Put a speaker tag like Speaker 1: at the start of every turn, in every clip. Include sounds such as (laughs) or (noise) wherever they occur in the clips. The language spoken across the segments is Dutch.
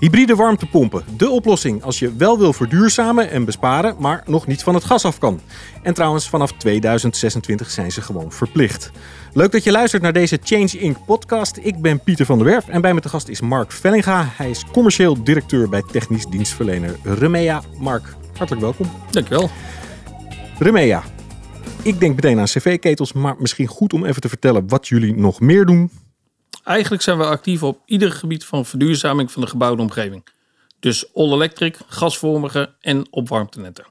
Speaker 1: Hybride warmtepompen, de oplossing als je wel wil verduurzamen en besparen, maar nog niet van het gas af kan. En trouwens, vanaf 2026 zijn ze gewoon verplicht. Leuk dat je luistert naar deze Change Inc. podcast. Ik ben Pieter van der Werf en bij me te gast is Mark Vellinga. Hij is commercieel directeur bij technisch dienstverlener Remea. Mark, hartelijk welkom.
Speaker 2: Dankjewel.
Speaker 1: Remea, ik denk meteen aan cv-ketels, maar misschien goed om even te vertellen wat jullie nog meer doen.
Speaker 2: Eigenlijk zijn we actief op ieder gebied van verduurzaming van de gebouwde omgeving. Dus all-electric, gasvormige en opwarmtenetten.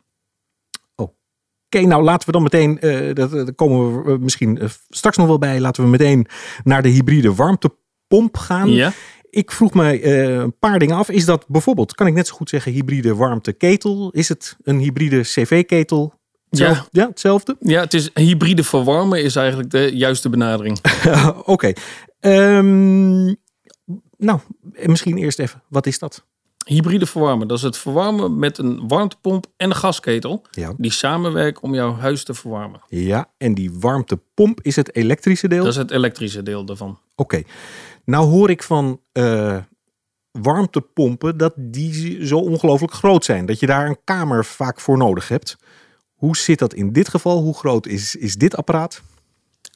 Speaker 1: Oké, nou laten we dan meteen, uh, dat, daar komen we misschien uh, straks nog wel bij, laten we meteen naar de hybride warmtepomp gaan.
Speaker 2: Ja.
Speaker 1: Ik vroeg me uh, een paar dingen af. Is dat bijvoorbeeld, kan ik net zo goed zeggen, hybride warmteketel? Is het een hybride cv-ketel?
Speaker 2: Ja.
Speaker 1: ja, hetzelfde?
Speaker 2: Ja, het is hybride verwarmen is eigenlijk de juiste benadering. (laughs)
Speaker 1: Oké. Okay. Um, nou, misschien eerst even, wat is dat?
Speaker 2: Hybride verwarmen, dat is het verwarmen met een warmtepomp en een gasketel.
Speaker 1: Ja.
Speaker 2: Die samenwerken om jouw huis te verwarmen.
Speaker 1: Ja, en die warmtepomp is het elektrische deel?
Speaker 2: Dat is het elektrische deel daarvan.
Speaker 1: Oké. Okay. Nou hoor ik van uh, warmtepompen dat die zo ongelooflijk groot zijn. Dat je daar een kamer vaak voor nodig hebt. Hoe zit dat in dit geval? Hoe groot is, is dit apparaat?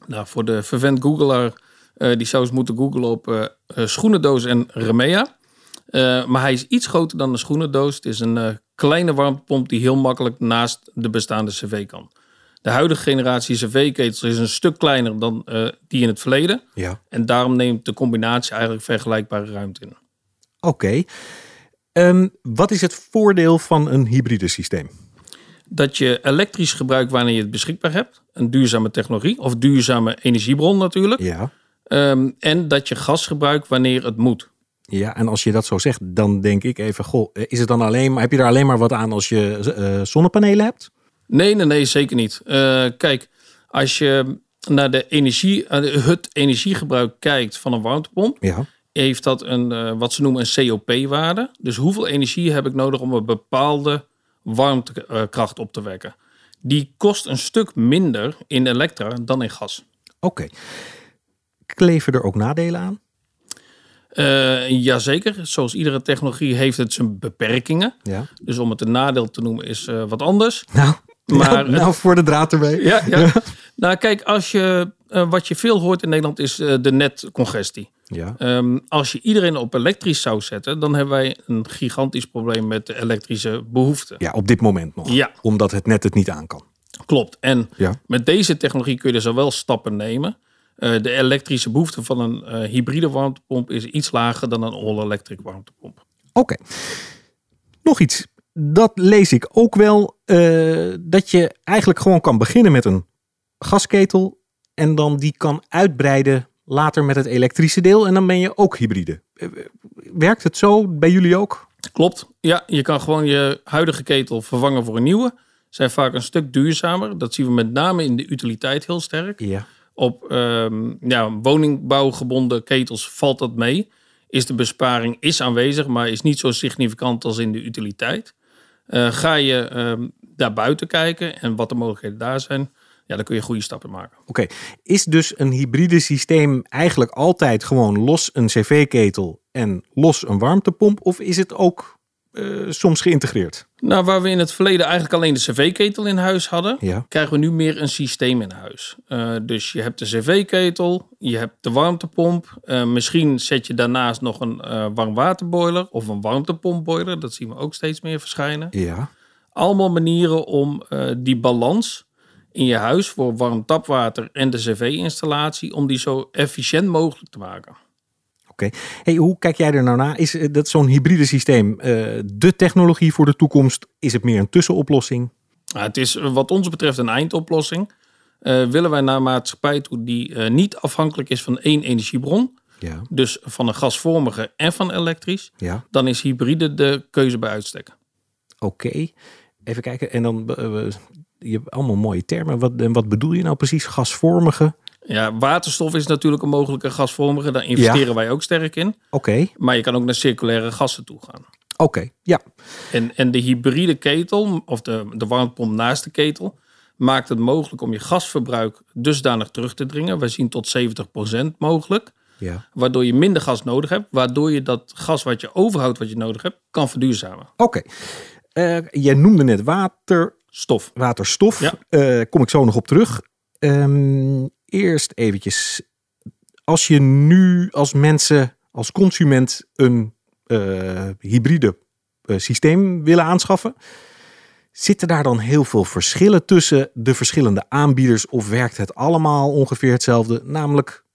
Speaker 2: Nou, voor de vervent googelaar, uh, die zou eens moeten googlen op uh, uh, schoenendoos en Remea. maar hij is iets groter dan een schoenendoos. Het is een kleine warmtepomp die heel makkelijk naast de bestaande cv kan. De huidige generatie cv-ketels is een stuk kleiner dan die in het verleden.
Speaker 1: Ja.
Speaker 2: En daarom neemt de combinatie eigenlijk vergelijkbare ruimte in.
Speaker 1: Oké. Okay. Um, wat is het voordeel van een hybride systeem?
Speaker 2: dat je elektrisch gebruikt wanneer je het beschikbaar hebt. Een duurzame technologie of duurzame energiebron natuurlijk.
Speaker 1: Ja.
Speaker 2: Um, en dat je gas gebruikt wanneer het moet.
Speaker 1: Ja, en als je dat zo zegt, dan denk ik even, goh, is het dan alleen maar, heb je er alleen maar wat aan als je uh, zonnepanelen hebt?
Speaker 2: Nee, nee, nee, zeker niet. Uh, kijk, als je naar de energie, uh, het energiegebruik kijkt van een warmtepomp,
Speaker 1: ja.
Speaker 2: heeft dat een, wat ze noemen een COP-waarde. Dus hoeveel energie heb ik nodig om een bepaalde warmtekracht op te wekken. Die kost een stuk minder in elektra dan in gas.
Speaker 1: Oké. Okay. Kleven er ook nadelen aan?
Speaker 2: Uh, jazeker. Zoals iedere technologie heeft het zijn beperkingen.
Speaker 1: Ja.
Speaker 2: Dus om het een nadeel te noemen is uh, wat anders.
Speaker 1: Nou, (laughs)
Speaker 2: maar, (laughs)
Speaker 1: nou, nou voor de draad erbij.
Speaker 2: Ja, ja. (laughs) nou kijk, als je, uh, wat je veel hoort in Nederland is de netcongestie.
Speaker 1: Ja.
Speaker 2: Um, als je iedereen op elektrisch zou zetten, dan hebben wij een gigantisch probleem met de elektrische behoeften.
Speaker 1: Ja, op dit moment nog.
Speaker 2: Ja.
Speaker 1: Omdat het net het niet aan kan.
Speaker 2: Klopt. En
Speaker 1: ja.
Speaker 2: met deze technologie kun je dus wel stappen nemen. Uh, de elektrische behoefte van een uh, hybride warmtepomp is iets lager dan een all-electric warmtepomp.
Speaker 1: Oké. Okay. Nog iets. Dat lees ik ook wel. Uh, dat je eigenlijk gewoon kan beginnen met een gasketel. En dan die kan uitbreiden later met het elektrische deel en dan ben je ook hybride. Werkt het zo bij jullie ook?
Speaker 2: Klopt. Ja, je kan gewoon je huidige ketel vervangen voor een nieuwe. Zijn vaak een stuk duurzamer. Dat zien we met name in de utiliteit heel sterk.
Speaker 1: Ja.
Speaker 2: Op um, ja, woningbouwgebonden ketels valt dat mee. Is de besparing is aanwezig, maar is niet zo significant als in de utiliteit. Uh, ga je um, daar buiten kijken en wat de mogelijkheden daar zijn, ja, dan kun je goede stappen maken.
Speaker 1: Oké, is dus een hybride systeem eigenlijk altijd gewoon los een cv-ketel en los een warmtepomp? Of is het ook uh, soms geïntegreerd?
Speaker 2: Nou, waar we in het verleden eigenlijk alleen de cv-ketel in huis hadden,
Speaker 1: ja.
Speaker 2: krijgen we nu meer een systeem in huis. Uh, dus je hebt de cv-ketel, je hebt de warmtepomp. Uh, misschien zet je daarnaast nog een warmwaterboiler of een warmtepompboiler. Dat zien we ook steeds meer verschijnen.
Speaker 1: Ja.
Speaker 2: Allemaal manieren om die balans in je huis voor warm tapwater en de cv-installatie om die zo efficiënt mogelijk te maken.
Speaker 1: Oké. Okay. Hey, hoe kijk jij er nou naar? Is dat zo'n hybride systeem uh, de technologie voor de toekomst? Is het meer een tussenoplossing?
Speaker 2: Nou, het is wat ons betreft een eindoplossing. Uh, willen wij naar maatschappij toe die uh, niet afhankelijk is van één energiebron,
Speaker 1: ja.
Speaker 2: dus van een gasvormige en van elektrisch,
Speaker 1: ja.
Speaker 2: dan is hybride de keuze bij uitstek.
Speaker 1: Oké. Okay. Even kijken. En dan je hebt allemaal mooie termen. Wat, en wat bedoel je nou precies? Gasvormige?
Speaker 2: Ja, waterstof is natuurlijk een mogelijke gasvormige. Daar investeren
Speaker 1: Ja.
Speaker 2: wij ook sterk in.
Speaker 1: Oké,
Speaker 2: Maar je kan ook naar circulaire gassen toe gaan.
Speaker 1: oké. Ja,
Speaker 2: En, en de hybride ketel, of de, de warmtepomp naast de ketel, maakt het mogelijk om je gasverbruik dusdanig terug te dringen. Wij zien tot 70% mogelijk.
Speaker 1: Ja.
Speaker 2: Waardoor je minder gas nodig hebt. Waardoor je dat gas wat je overhoudt, wat je nodig hebt, kan verduurzamen.
Speaker 1: Oké. Eh, jij noemde net water,
Speaker 2: Stof.
Speaker 1: waterstof.
Speaker 2: Ja.
Speaker 1: Eh, kom ik zo nog op terug. Ehm, eerst eventjes. Als je nu als mensen, als consument een eh, hybride eh, systeem willen aanschaffen. Zitten daar dan heel veel verschillen tussen de verschillende aanbieders? Of werkt het allemaal ongeveer hetzelfde? Namelijk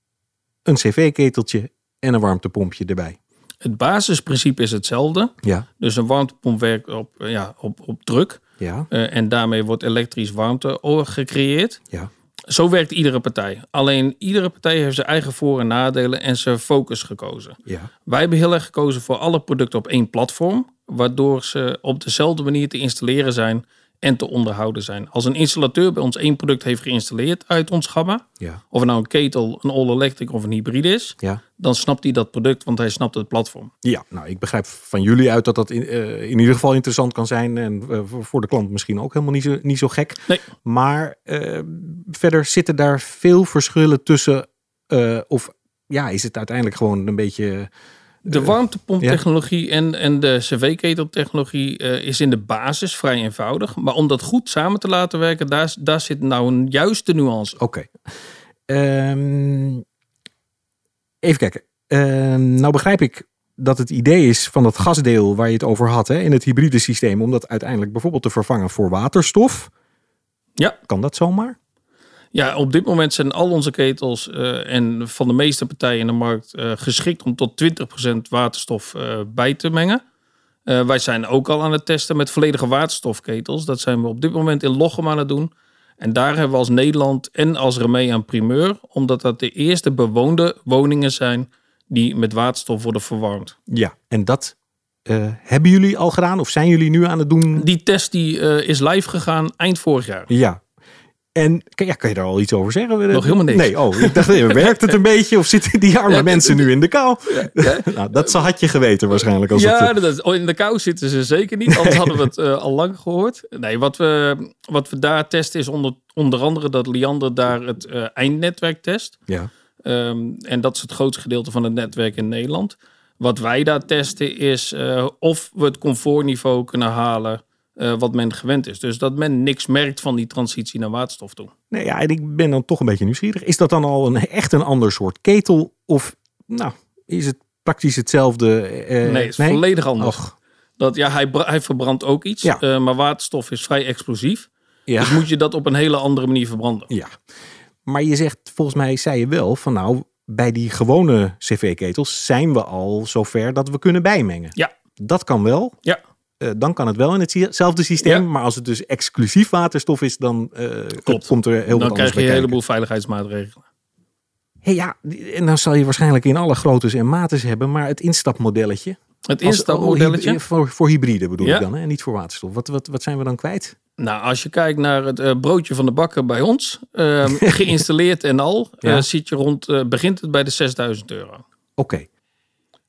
Speaker 1: een cv-keteltje en een warmtepompje erbij.
Speaker 2: Het basisprincipe is hetzelfde.
Speaker 1: Ja,
Speaker 2: Dus een warmtepomp werkt op, ja, op, op druk.
Speaker 1: ja,
Speaker 2: Eh, en daarmee wordt elektrisch warmte gecreëerd.
Speaker 1: ja.
Speaker 2: Zo werkt iedere partij. Alleen iedere partij heeft zijn eigen voor- en nadelen en zijn focus gekozen.
Speaker 1: ja.
Speaker 2: Wij hebben heel erg gekozen voor alle producten op één platform, waardoor ze op dezelfde manier te installeren zijn en te onderhouden zijn. Als een installateur bij ons één product heeft geïnstalleerd uit ons gamma,
Speaker 1: ja.
Speaker 2: of het nou een ketel, een all-electric of een hybride is,
Speaker 1: ja.
Speaker 2: dan snapt hij dat product, want hij snapt het platform.
Speaker 1: Ja, nou, ik begrijp van jullie uit dat dat in, eh, in ieder geval interessant kan zijn. En eh, voor- de klant misschien ook helemaal niet zo, niet zo gek.
Speaker 2: Nee.
Speaker 1: Maar eh, verder zitten daar veel verschillen tussen. of ja, is het uiteindelijk gewoon een beetje.
Speaker 2: De warmtepomptechnologie en, en de cv-keteltechnologie eh, is in de basis vrij eenvoudig. Maar om dat goed samen te laten werken, daar, daar zit nou een juiste nuance.
Speaker 1: Oké. Ehm, even kijken. Ehm, nou begrijp ik dat het idee is van dat gasdeel waar je het over had hè, in het hybride systeem. Om dat uiteindelijk bijvoorbeeld te vervangen voor waterstof.
Speaker 2: Ja.
Speaker 1: Kan dat zomaar?
Speaker 2: Ja, op dit moment zijn al onze ketels eh, en van de meeste partijen in de markt eh, geschikt om tot 20% waterstof eh, bij te mengen. Wij zijn ook al aan het testen met volledige waterstofketels. Dat zijn we op dit moment in Lochem aan het doen. En daar hebben we als Nederland en als Remea een primeur, omdat dat de eerste bewoonde woningen zijn die met waterstof worden verwarmd.
Speaker 1: Ja, en dat hebben jullie al gedaan of zijn jullie nu aan het doen?
Speaker 2: Die test die, is live gegaan eind vorig jaar.
Speaker 1: Ja. En kan, ja, kan je daar al iets over zeggen?
Speaker 2: Nog helemaal niks.
Speaker 1: Nee, oh, ik dacht, eh, werkt het een (laughs) beetje of zitten die arme
Speaker 2: Ja,
Speaker 1: mensen nu in de kou? (laughs)
Speaker 2: Ja. (laughs)
Speaker 1: Nou, dat had je geweten waarschijnlijk. Als
Speaker 2: ja,
Speaker 1: het,
Speaker 2: dat, oh, in de kou zitten ze zeker niet. Anders hadden we het eh, al lang gehoord. Nee, wat we, wat we daar testen is onder, onder andere dat Liander daar het eh, eindnetwerk test.
Speaker 1: ja.
Speaker 2: Ehm, en dat is het grootste gedeelte van het netwerk in Nederland. Wat wij daar testen is eh, of we het comfortniveau kunnen halen eh, wat men gewend is. Dus dat men niks merkt van die transitie naar waterstof toe.
Speaker 1: Nee, ja, en ik ben dan toch een beetje nieuwsgierig. Is dat dan al een, echt een ander soort ketel? Of nou, is het praktisch hetzelfde? eh,
Speaker 2: nee, het is volledig anders.
Speaker 1: Och,
Speaker 2: Dat, ja, hij, bra- hij verbrandt ook iets,
Speaker 1: Ja.
Speaker 2: eh, maar waterstof is vrij explosief.
Speaker 1: ja.
Speaker 2: Dus moet je dat op een hele andere manier verbranden.
Speaker 1: ja. Maar je zegt, volgens mij zei je wel van nou, bij die gewone cv-ketels zijn we al zover dat we kunnen bijmengen.
Speaker 2: Ja.
Speaker 1: Dat kan wel.
Speaker 2: Ja.
Speaker 1: Eh, dan kan het wel in hetzelfde systeem.
Speaker 2: Ja.
Speaker 1: Maar als het dus exclusief waterstof is, dan eh,
Speaker 2: Klopt.
Speaker 1: komt er heel wat
Speaker 2: dan krijg je een
Speaker 1: kijken.
Speaker 2: heleboel veiligheidsmaatregelen.
Speaker 1: Hey, ja, en dan zal je waarschijnlijk in alle groottes en mates hebben. Maar het instapmodelletje.
Speaker 2: Het
Speaker 1: als-
Speaker 2: instapmodelletje.
Speaker 1: oh, hy- voor, voor hybride bedoel
Speaker 2: Ja.
Speaker 1: ik dan, hè? en niet voor waterstof. Wat, wat, wat zijn we dan kwijt?
Speaker 2: Nou, als je kijkt naar het eh, broodje van de bakker bij ons, ehm, (laughs) geïnstalleerd en al,
Speaker 1: Ja.
Speaker 2: zit je rond, begint het bij de 6000 euro.
Speaker 1: Oké.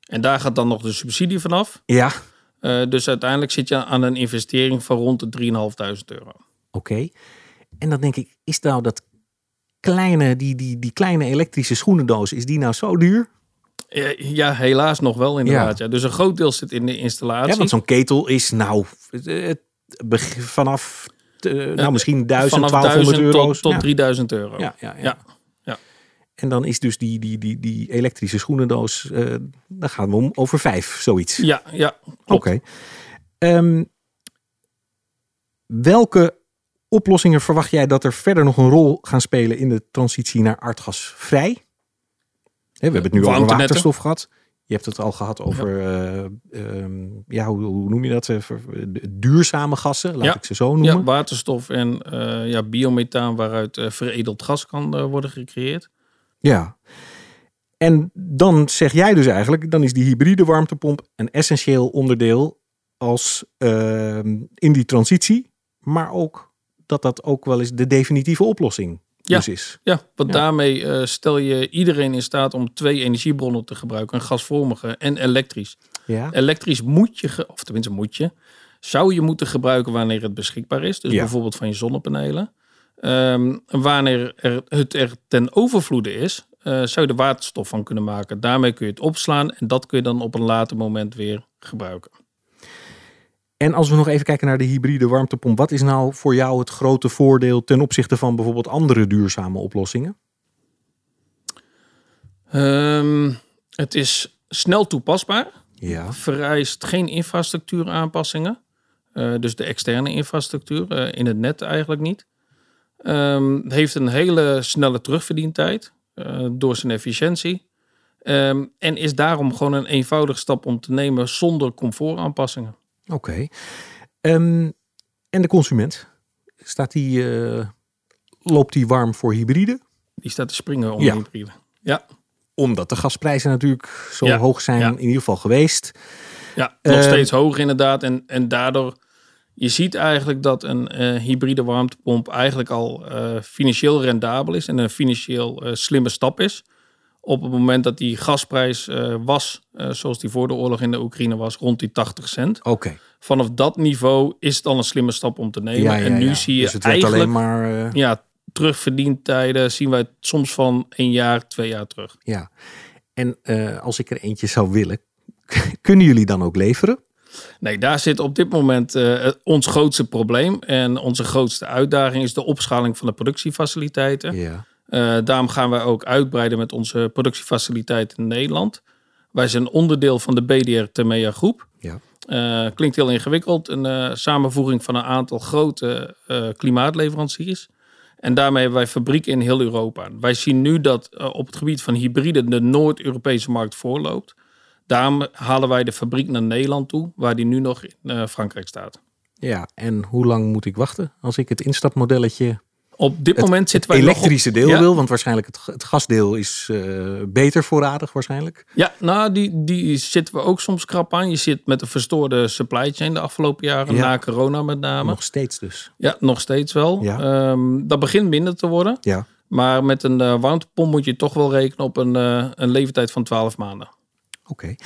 Speaker 2: En daar gaat dan nog de subsidie vanaf.
Speaker 1: Ja,
Speaker 2: Eh dus uiteindelijk zit je aan een investering van rond de 3.500 euro.
Speaker 1: Oké. En dan denk ik, is nou dat kleine, die, die, die kleine elektrische schoenendoos, is die nou zo duur?
Speaker 2: Eh, ja, helaas nog wel inderdaad. Ja. Dus een groot deel zit in de installatie.
Speaker 1: Ja, want zo'n ketel is nou eh, vanaf, eh, nou misschien 1000,
Speaker 2: Vanaf
Speaker 1: 1200
Speaker 2: 1000
Speaker 1: euro's.
Speaker 2: tot, tot
Speaker 1: ja.
Speaker 2: 3000 euro.
Speaker 1: Ja, ja, ja.
Speaker 2: Ja. Ja.
Speaker 1: En dan is dus die, die, die, die elektrische schoenendoos, eh daar gaan we om over vijf, zoiets.
Speaker 2: ja, ja,
Speaker 1: Oké. Ehm, welke oplossingen verwacht jij dat er verder nog een rol gaan spelen in de transitie naar aardgasvrij? We hebben het nu over
Speaker 2: Warmtenetten.
Speaker 1: waterstof gehad. Je hebt het al gehad over, eh, ehm, ja, hoe, hoe noem je dat? Eh, duurzame gassen, laat
Speaker 2: Ja.
Speaker 1: ik ze zo noemen.
Speaker 2: Ja, waterstof en eh, ja, biomethaan waaruit eh, veredeld gas kan eh, worden gecreëerd.
Speaker 1: Ja. En dan zeg jij dus eigenlijk, dan is die hybride warmtepomp een essentieel onderdeel als ehm, in die transitie, maar ook dat dat ook wel eens de definitieve oplossing
Speaker 2: Ja.
Speaker 1: dus is.
Speaker 2: Ja, want
Speaker 1: Ja.
Speaker 2: daarmee eh, stel je iedereen in staat om twee energiebronnen te gebruiken. Een gasvormige en elektrisch.
Speaker 1: Ja.
Speaker 2: Elektrisch moet je, of tenminste moet je, zou je moeten gebruiken wanneer het beschikbaar is. Dus
Speaker 1: Ja.
Speaker 2: bijvoorbeeld van je zonnepanelen. Ehm, wanneer er, het er ten overvloede is, eh, zou je er waterstof van kunnen maken. Daarmee kun je het opslaan en dat kun je dan op een later moment weer gebruiken.
Speaker 1: En als we nog even kijken naar de hybride warmtepomp, wat is nou voor jou het grote voordeel ten opzichte van bijvoorbeeld andere duurzame oplossingen?
Speaker 2: Ehm, het is snel toepasbaar.
Speaker 1: Ja.
Speaker 2: Vereist geen infrastructuuraanpassingen. Uh, dus de externe infrastructuur uh, in het net eigenlijk niet. Um, het heeft een hele snelle terugverdientijd uh, door zijn efficiëntie. Um, en is daarom gewoon een eenvoudige stap om te nemen zonder comfortaanpassingen.
Speaker 1: Oké. Okay. Um, en de consument? Staat die, loopt die warm voor hybride?
Speaker 2: Die staat te springen om ja. hybride. Ja
Speaker 1: omdat de gasprijzen natuurlijk zo ja, hoog zijn, in ieder geval geweest.
Speaker 2: Ja, nog uh, steeds hoog inderdaad. En, en daardoor, je ziet eigenlijk dat een uh, hybride warmtepomp eigenlijk al uh, financieel rendabel is en een financieel slimme stap is. Op het moment dat die gasprijs was, zoals die voor de oorlog in de Oekraïne was, rond die 80 cent.
Speaker 1: Oké.
Speaker 2: Vanaf dat niveau is het al een slimme stap om te nemen.
Speaker 1: Ja, ja,
Speaker 2: en nu zie je
Speaker 1: dus het
Speaker 2: eigenlijk
Speaker 1: alleen maar,
Speaker 2: ja, terugverdientijden zien wij soms van een jaar, twee jaar terug.
Speaker 1: Ja, en uh, als ik er eentje zou willen, (laughs) kunnen jullie dan ook leveren?
Speaker 2: Nee, daar zit op dit moment uh, ons grootste probleem. En onze grootste uitdaging is de opschaling van de productiefaciliteiten.
Speaker 1: Ja.
Speaker 2: Uh, daarom gaan wij ook uitbreiden met onze productiefaciliteiten in Nederland. Wij zijn onderdeel van de BDR Temea groep.
Speaker 1: Ja.
Speaker 2: Uh, klinkt heel ingewikkeld. Een samenvoeging van een aantal grote klimaatleveranciers. En daarmee hebben wij fabrieken in heel Europa. Wij zien nu dat uh, op het gebied van hybride de Noord-Europese markt voorloopt. Daarom halen wij de fabriek naar Nederland toe, waar die nu nog in uh, Frankrijk staat.
Speaker 1: Ja, en hoe lang moet ik wachten als ik het instapmodelletje
Speaker 2: op dit moment zitten wij
Speaker 1: elektrische deel wil, want waarschijnlijk het, het gasdeel is uh, beter voorradig waarschijnlijk.
Speaker 2: Ja, nou die, die zitten we ook soms krap aan. Je zit met een verstoorde supply chain de afgelopen jaren, ja. na corona met name.
Speaker 1: Nog steeds dus.
Speaker 2: Ja, nog steeds wel.
Speaker 1: Ja.
Speaker 2: Um, dat begint minder te worden.
Speaker 1: Ja.
Speaker 2: Maar met een uh, warmtepomp moet je toch wel rekenen op een, uh, een leeftijd van 12 maanden.
Speaker 1: Oké. Okay.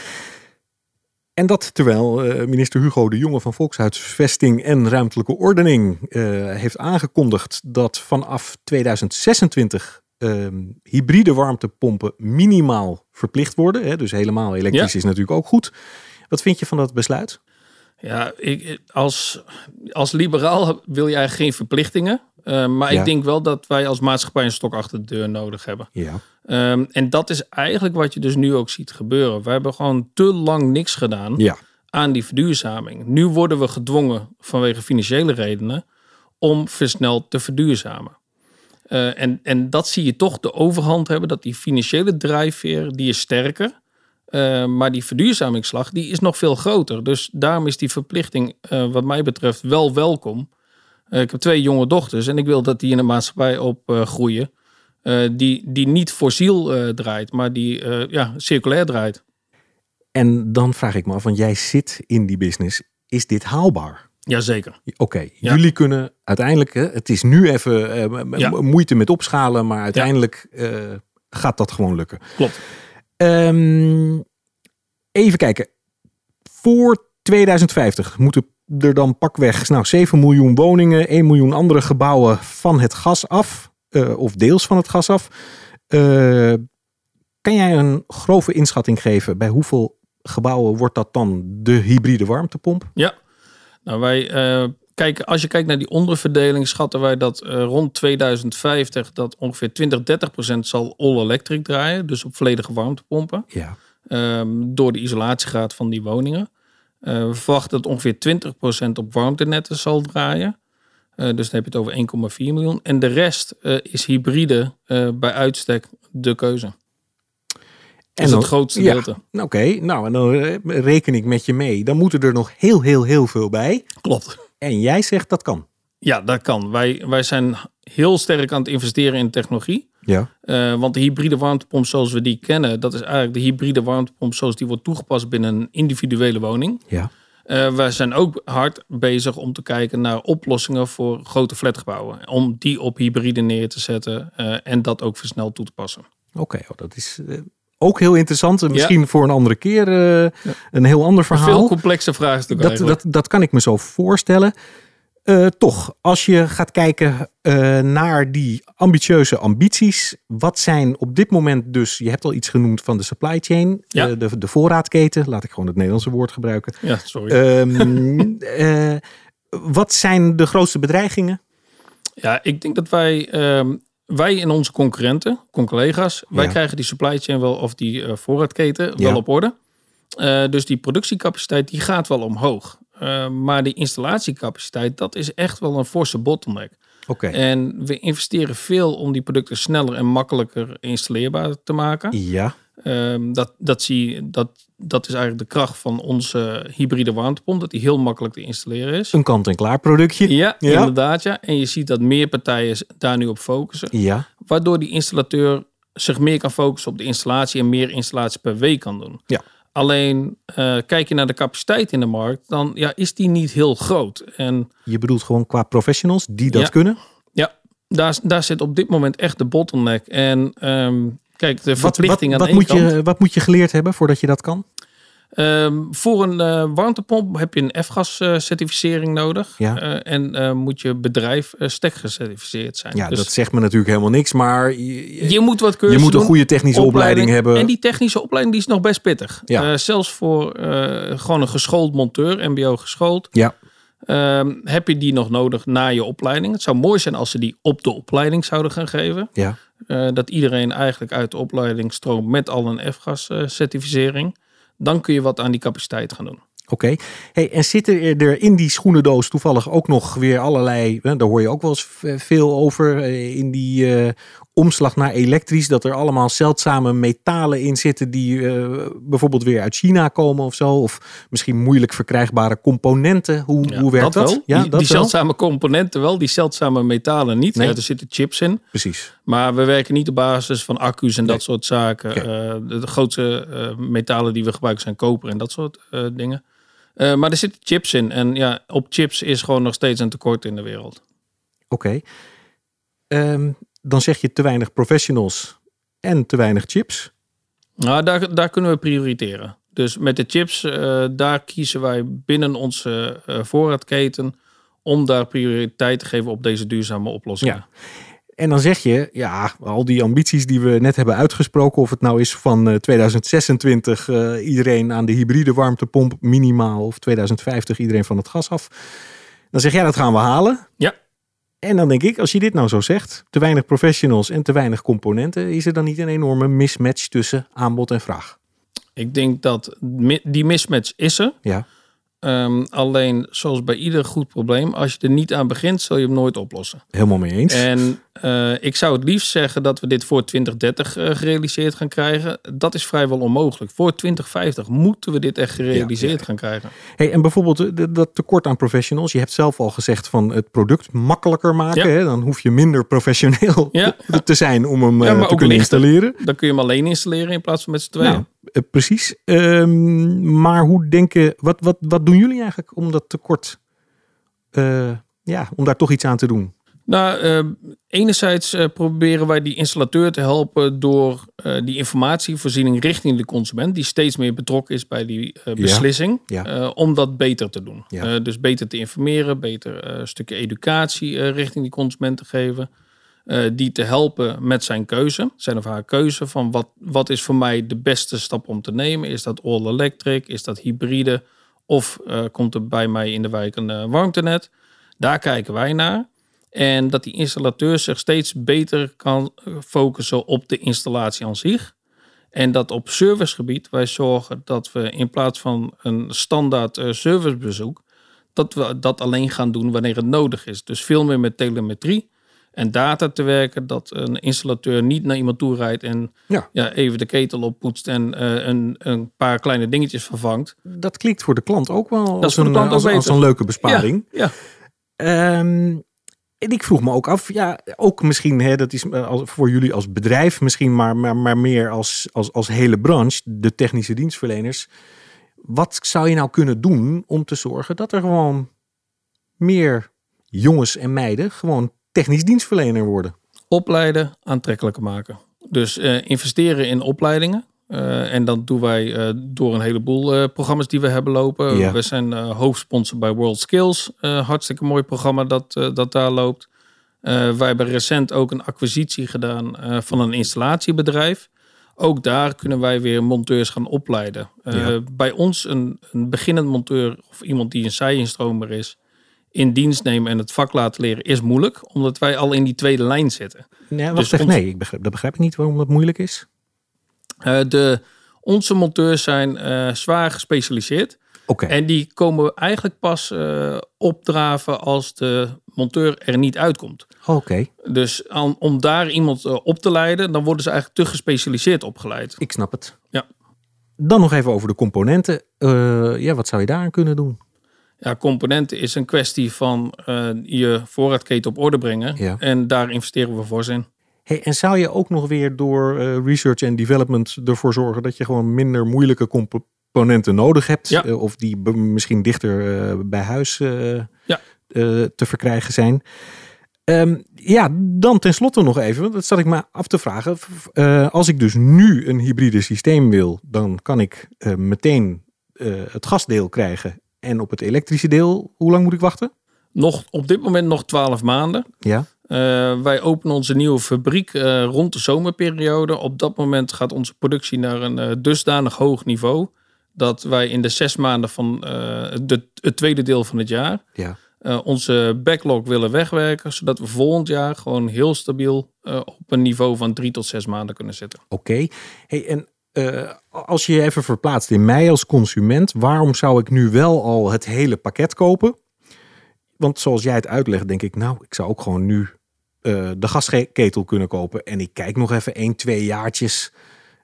Speaker 1: En dat terwijl uh, minister Hugo de Jonge van Volkshuisvesting en Ruimtelijke Ordening uh, heeft aangekondigd dat vanaf 2026 uh, hybride warmtepompen minimaal verplicht worden. Hè, dus helemaal elektrisch ja. is natuurlijk ook goed. Wat vind je van dat besluit?
Speaker 2: Ja, ik, als, als liberaal wil je eigenlijk geen verplichtingen. Uh, maar ja. ik denk wel dat wij als maatschappij een stok achter de deur nodig hebben.
Speaker 1: Ja.
Speaker 2: Um, en dat is eigenlijk wat je dus nu ook ziet gebeuren. We hebben gewoon te lang niks gedaan
Speaker 1: ja.
Speaker 2: aan die verduurzaming. Nu worden we gedwongen vanwege financiële redenen om versneld te verduurzamen. Uh, en, en dat zie je toch de overhand hebben, dat die financiële drijfveer, die is sterker. Uh, maar die verduurzamingsslag, die is nog veel groter. Dus daarom is die verplichting, uh, wat mij betreft, wel welkom. Uh, ik heb twee jonge dochters en ik wil dat die in de maatschappij opgroeien. die, die niet fossiel draait, maar die ja, circulair draait.
Speaker 1: En dan vraag ik me af, want jij zit in die business. Is dit haalbaar?
Speaker 2: Jazeker.
Speaker 1: Oké, okay. ja. jullie kunnen uiteindelijk, het is nu even ja. moeite met opschalen, maar uiteindelijk ja. gaat dat gewoon lukken.
Speaker 2: Klopt.
Speaker 1: Um, even kijken. Voor 2050 moeten er dan pakweg nou, 7 miljoen woningen, 1 miljoen andere gebouwen van het gas af. Uh, of deels van het gas af. Uh, kan jij een grove inschatting geven bij hoeveel gebouwen wordt dat dan de hybride warmtepomp?
Speaker 2: Ja, nou wij uh, kijk, als je kijkt naar die onderverdeling, schatten wij dat rond 2050 dat ongeveer 20, 30 procent zal all-electric draaien. Dus op volledige warmtepompen.
Speaker 1: Ja.
Speaker 2: Um, door de isolatiegraad van die woningen. Uh, we verwachten dat ongeveer 20 procent op warmtenetten zal draaien. Uh, dus dan heb je het over 1,4 miljoen. En de rest is hybride bij uitstek de keuze. En dat is het grootste
Speaker 1: ja,
Speaker 2: gedeelte.
Speaker 1: Oké, okay, nou en dan reken ik met je mee. Dan moeten er nog heel, heel, heel veel bij.
Speaker 2: Klopt.
Speaker 1: En jij zegt dat kan.
Speaker 2: Ja, dat kan. Wij, wij zijn heel sterk aan het investeren in technologie.
Speaker 1: Ja.
Speaker 2: Uh, want de hybride warmtepomp zoals we die kennen, dat is eigenlijk de hybride warmtepomp zoals die wordt toegepast binnen een individuele woning.
Speaker 1: Ja.
Speaker 2: Uh, wij zijn ook hard bezig om te kijken naar oplossingen voor grote flatgebouwen. Om die op hybride neer te zetten uh, en dat ook versneld toe te passen.
Speaker 1: Oké, okay, oh, dat is ook heel interessant. Misschien ja. voor een andere keer ja. een heel ander verhaal.
Speaker 2: Veel complexe vraagstukken
Speaker 1: dat, dat, dat kan ik me zo voorstellen. Eh, toch, als je gaat kijken eh, naar die ambitieuze ambities, wat zijn op dit moment dus, je hebt al iets genoemd van de supply chain,
Speaker 2: Ja.
Speaker 1: eh, de, de voorraadketen, laat ik gewoon het Nederlandse woord gebruiken.
Speaker 2: Ja, sorry.
Speaker 1: Ehm, (laughs) eh, wat zijn de grootste bedreigingen?
Speaker 2: Ja, ik denk dat wij, ehm, wij en onze concurrenten, collega's, wij
Speaker 1: Ja.
Speaker 2: krijgen die supply chain wel of die voorraadketen
Speaker 1: Ja.
Speaker 2: wel op orde. Dus die productiecapaciteit die gaat wel omhoog. Eh, maar die installatiecapaciteit, dat is echt wel een forse bottleneck.
Speaker 1: Oké,
Speaker 2: En we investeren veel om die producten sneller en makkelijker installeerbaar te maken.
Speaker 1: ja,
Speaker 2: Ehm, dat, dat, zie, dat, dat is eigenlijk de kracht van onze hybride warmtepomp. Dat die heel makkelijk te installeren is.
Speaker 1: een kant-en-klaar productje.
Speaker 2: Ja,
Speaker 1: Ja.
Speaker 2: inderdaad. Ja. En je ziet dat meer partijen daar nu op focussen.
Speaker 1: Ja,
Speaker 2: Waardoor die installateur zich meer kan focussen op de installatie en meer installaties per week kan doen.
Speaker 1: Ja.
Speaker 2: Alleen eh, kijk je naar de capaciteit in de markt, dan ja, is die niet heel groot. En
Speaker 1: je bedoelt gewoon qua professionals die dat
Speaker 2: Ja.
Speaker 1: kunnen?
Speaker 2: ja, daar, daar zit op dit moment echt de bottleneck. En ehm, kijk, de
Speaker 1: Wat, wat,
Speaker 2: verplichting
Speaker 1: wat,
Speaker 2: aan de
Speaker 1: moet
Speaker 2: kant.
Speaker 1: je, wat moet je geleerd hebben voordat je dat kan?
Speaker 2: Ehm, voor een eh, warmtepomp heb je een F-gas eh, certificering nodig.
Speaker 1: Ja.
Speaker 2: Eh, en eh, moet je bedrijf stek gecertificeerd zijn.
Speaker 1: Ja,
Speaker 2: Dus
Speaker 1: dat zegt me natuurlijk helemaal niks, maar je,
Speaker 2: je moet wat
Speaker 1: je
Speaker 2: cursussen
Speaker 1: moet een goede technische opleiding, hebben.
Speaker 2: En die technische opleiding die is nog best pittig.
Speaker 1: Ja.
Speaker 2: Zelfs voor gewoon een geschoold monteur, MBO geschoold,
Speaker 1: Ja,
Speaker 2: ehm, heb je die nog nodig na je opleiding. Het zou mooi zijn als ze die op de opleiding zouden gaan geven.
Speaker 1: ja.
Speaker 2: Dat iedereen eigenlijk uit de opleiding stroomt met al een F-gas certificering. Dan kun je wat aan die capaciteit gaan doen.
Speaker 1: Oké. Hey, en zitten er in die schoenendoos toevallig ook nog weer allerlei, daar hoor je ook wel eens veel over, eh, in die eh, omslag naar elektrisch, dat er allemaal zeldzame metalen in zitten die eh, bijvoorbeeld weer uit China komen of zo, of misschien moeilijk verkrijgbare componenten. Hoe,
Speaker 2: Ja,
Speaker 1: hoe werkt dat? Ja,
Speaker 2: die,
Speaker 1: dat
Speaker 2: die zeldzame componenten wel, die zeldzame metalen niet.
Speaker 1: Nee.
Speaker 2: Ja, er zitten chips in.
Speaker 1: Precies.
Speaker 2: Maar we werken niet op basis van accu's en
Speaker 1: Nee.
Speaker 2: dat soort zaken. Eh, de, de grootste eh, metalen die we gebruiken zijn koper en dat soort dingen. Maar er zitten chips in. En ja, op chips is gewoon nog steeds een tekort in de wereld.
Speaker 1: Oké. Ehm, dan zeg je te weinig professionals en te weinig chips.
Speaker 2: Nou, daar, daar kunnen we prioriteren. Dus met de chips, eh, daar kiezen wij binnen onze eh, voorraadketen om daar prioriteit te geven op deze duurzame oplossingen.
Speaker 1: Ja. En dan zeg je, ja, al die ambities die we net hebben uitgesproken, of het nou is van eh, 2026 eh, iedereen aan de hybride warmtepomp minimaal, of 2050 iedereen van het gas af. Dan zeg jij, dat gaan we halen.
Speaker 2: Ja.
Speaker 1: En dan denk ik, als je dit nou zo zegt, te weinig professionals en te weinig componenten, is er dan niet een enorme mismatch tussen aanbod en vraag?
Speaker 2: Ik denk dat die mismatch is er.
Speaker 1: Ja,
Speaker 2: Ehm, alleen, zoals bij ieder goed probleem, als je er niet aan begint, zul je hem nooit oplossen.
Speaker 1: helemaal mee eens.
Speaker 2: En eh, ik zou het liefst zeggen dat we dit voor 2030 eh, gerealiseerd gaan krijgen. Dat is vrijwel onmogelijk. Voor 2050 moeten we dit echt gerealiseerd
Speaker 1: Ja, ja.
Speaker 2: gaan krijgen.
Speaker 1: Hey, en bijvoorbeeld eh, dat tekort aan professionals. Je hebt zelf al gezegd van het product makkelijker maken.
Speaker 2: Ja.
Speaker 1: Hè? Dan hoef je minder professioneel (laughs) te zijn om hem
Speaker 2: maar
Speaker 1: te kunnen
Speaker 2: lichter.
Speaker 1: installeren.
Speaker 2: Dan kun je hem alleen installeren in plaats van met z'n tweeën.
Speaker 1: Nou, precies. Ehm, maar hoe denken, wat, wat, wat doen jullie eigenlijk om dat tekort, eh, ja, om daar toch iets aan te doen?
Speaker 2: Nou, eh, enerzijds eh, proberen wij die installateur te helpen door eh, die informatievoorziening richting de consument, die steeds meer betrokken is bij die eh, beslissing,
Speaker 1: ja.
Speaker 2: eh, om dat beter te doen.
Speaker 1: Ja.
Speaker 2: Eh, dus beter te informeren, beter eh, stukje educatie eh, richting die consument te geven. Eh, die te helpen met zijn keuze, zijn of haar keuze van wat, wat is voor mij de beste stap om te nemen. Is dat all electric, is dat hybride of eh, komt er bij mij in de wijk een eh, warmtenet? Daar kijken wij naar. En dat die installateur zich steeds beter kan focussen op de installatie aan zich. En dat op servicegebied wij zorgen dat we in plaats van een standaard servicebezoek, dat we dat alleen gaan doen wanneer het nodig is. Dus veel meer met telemetrie en data te werken, dat een installateur niet naar iemand toe rijdt en
Speaker 1: Ja.
Speaker 2: ja, even de ketel oppoetst en eh, een, een paar kleine dingetjes vervangt.
Speaker 1: Dat klinkt voor de klant ook wel als, een, als, als een leuke besparing.
Speaker 2: Ja,
Speaker 1: Ehm, en ik vroeg me ook af, ja, ook misschien, hè, dat is eh, voor jullie als bedrijf misschien, maar, maar, maar meer als, als, als hele branche, de technische dienstverleners. Wat zou je nou kunnen doen om te zorgen dat er gewoon meer jongens en meiden gewoon technisch dienstverlener worden?
Speaker 2: opleiden, aantrekkelijker maken. Dus eh, investeren in opleidingen. Uh, en dat doen wij uh, door een heleboel programma's die we hebben lopen.
Speaker 1: Ja.
Speaker 2: We zijn hoofdsponsor bij World Skills. hartstikke mooi programma dat, dat daar loopt. wij hebben recent ook een acquisitie gedaan van een installatiebedrijf. Ook daar kunnen wij weer monteurs gaan opleiden.
Speaker 1: Ja.
Speaker 2: Bij ons een, een beginnend monteur of iemand die een zij-instromer is in dienst nemen en het vak laten leren is moeilijk, omdat wij al in die tweede lijn zitten.
Speaker 1: Nee, wacht
Speaker 2: Dus ons-
Speaker 1: Nee, ik begrijp, dat begrijp ik niet waarom dat moeilijk is.
Speaker 2: Eh, de, onze monteurs zijn eh, zwaar gespecialiseerd.
Speaker 1: Oké,
Speaker 2: En die komen eigenlijk pas eh, opdraven als de monteur er niet uitkomt.
Speaker 1: oké.
Speaker 2: Dus aan- om daar iemand op te leiden, dan worden ze eigenlijk te gespecialiseerd opgeleid.
Speaker 1: Ik snap het.
Speaker 2: Ja.
Speaker 1: Dan nog even over de componenten. Ja, wat zou je daaraan kunnen doen?
Speaker 2: Ja, componenten is een kwestie van eh, je voorraadketen op orde brengen.
Speaker 1: Ja.
Speaker 2: En daar investeren we fors in.
Speaker 1: Hey, en zou je ook nog weer door eh, research en development ervoor zorgen dat je gewoon minder moeilijke componenten nodig hebt?
Speaker 2: Ja.
Speaker 1: Eh, of die misschien dichter bij huis
Speaker 2: Ja.
Speaker 1: te verkrijgen zijn. Ehm, ja, dan tenslotte nog even, want dat zat ik me af te vragen. Als ik dus nu een hybride systeem wil, dan kan ik meteen het gasdeel krijgen. En op het elektrische deel, hoe lang moet ik wachten?
Speaker 2: Nog, op dit moment nog 12 maanden.
Speaker 1: Ja,
Speaker 2: Eh, wij openen onze nieuwe fabriek eh, rond de zomerperiode. Op dat moment gaat onze productie naar een eh, dusdanig hoog niveau. Dat wij in de zes maanden van de, het tweede deel van het jaar
Speaker 1: ja.
Speaker 2: onze backlog willen wegwerken. Zodat we volgend jaar gewoon heel stabiel op een niveau van drie tot zes maanden kunnen zitten.
Speaker 1: Oké. Hey, en eh, als je je even verplaatst in mij als consument, waarom zou ik nu wel al het hele pakket kopen? Want zoals jij het uitlegt, denk ik, nou, ik zou ook gewoon nu eh, de gasketel kunnen kopen. En ik kijk nog even één, twee jaartjes.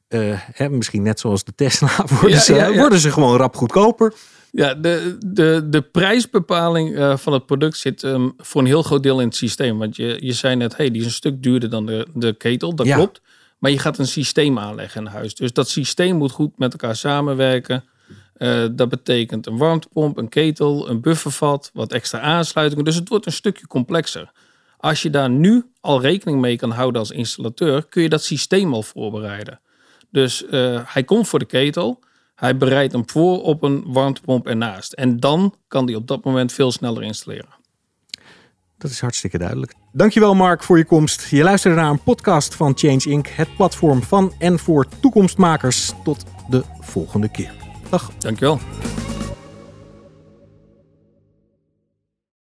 Speaker 1: eh, hè, misschien net zoals de Tesla, (laughs) worden,
Speaker 2: Ja,
Speaker 1: ze,
Speaker 2: ja, ja.
Speaker 1: worden ze gewoon rap goedkoper.
Speaker 2: Ja, de, de, de prijsbepaling van het product zit ehm, voor een heel groot deel in het systeem. Want je, je zei net, hey, die is een stuk duurder dan de, de ketel. Dat klopt. Maar je gaat een systeem aanleggen in huis. Dus dat systeem moet goed met elkaar samenwerken. Eh, dat betekent een warmtepomp, een ketel, een buffervat, wat extra aansluitingen. Dus het wordt een stukje complexer. Als je daar nu al rekening mee kan houden als installateur, kun je dat systeem al voorbereiden. Dus eh, hij komt voor de ketel. Hij bereidt hem voor op een warmtepomp ernaast. En dan kan hij op dat moment veel sneller installeren.
Speaker 1: Dat is hartstikke duidelijk. Dankjewel Mark voor je komst. Je luisterde naar een podcast van Change Inc. Het platform van en voor toekomstmakers. Tot de volgende keer. Dag.
Speaker 2: Dankjewel.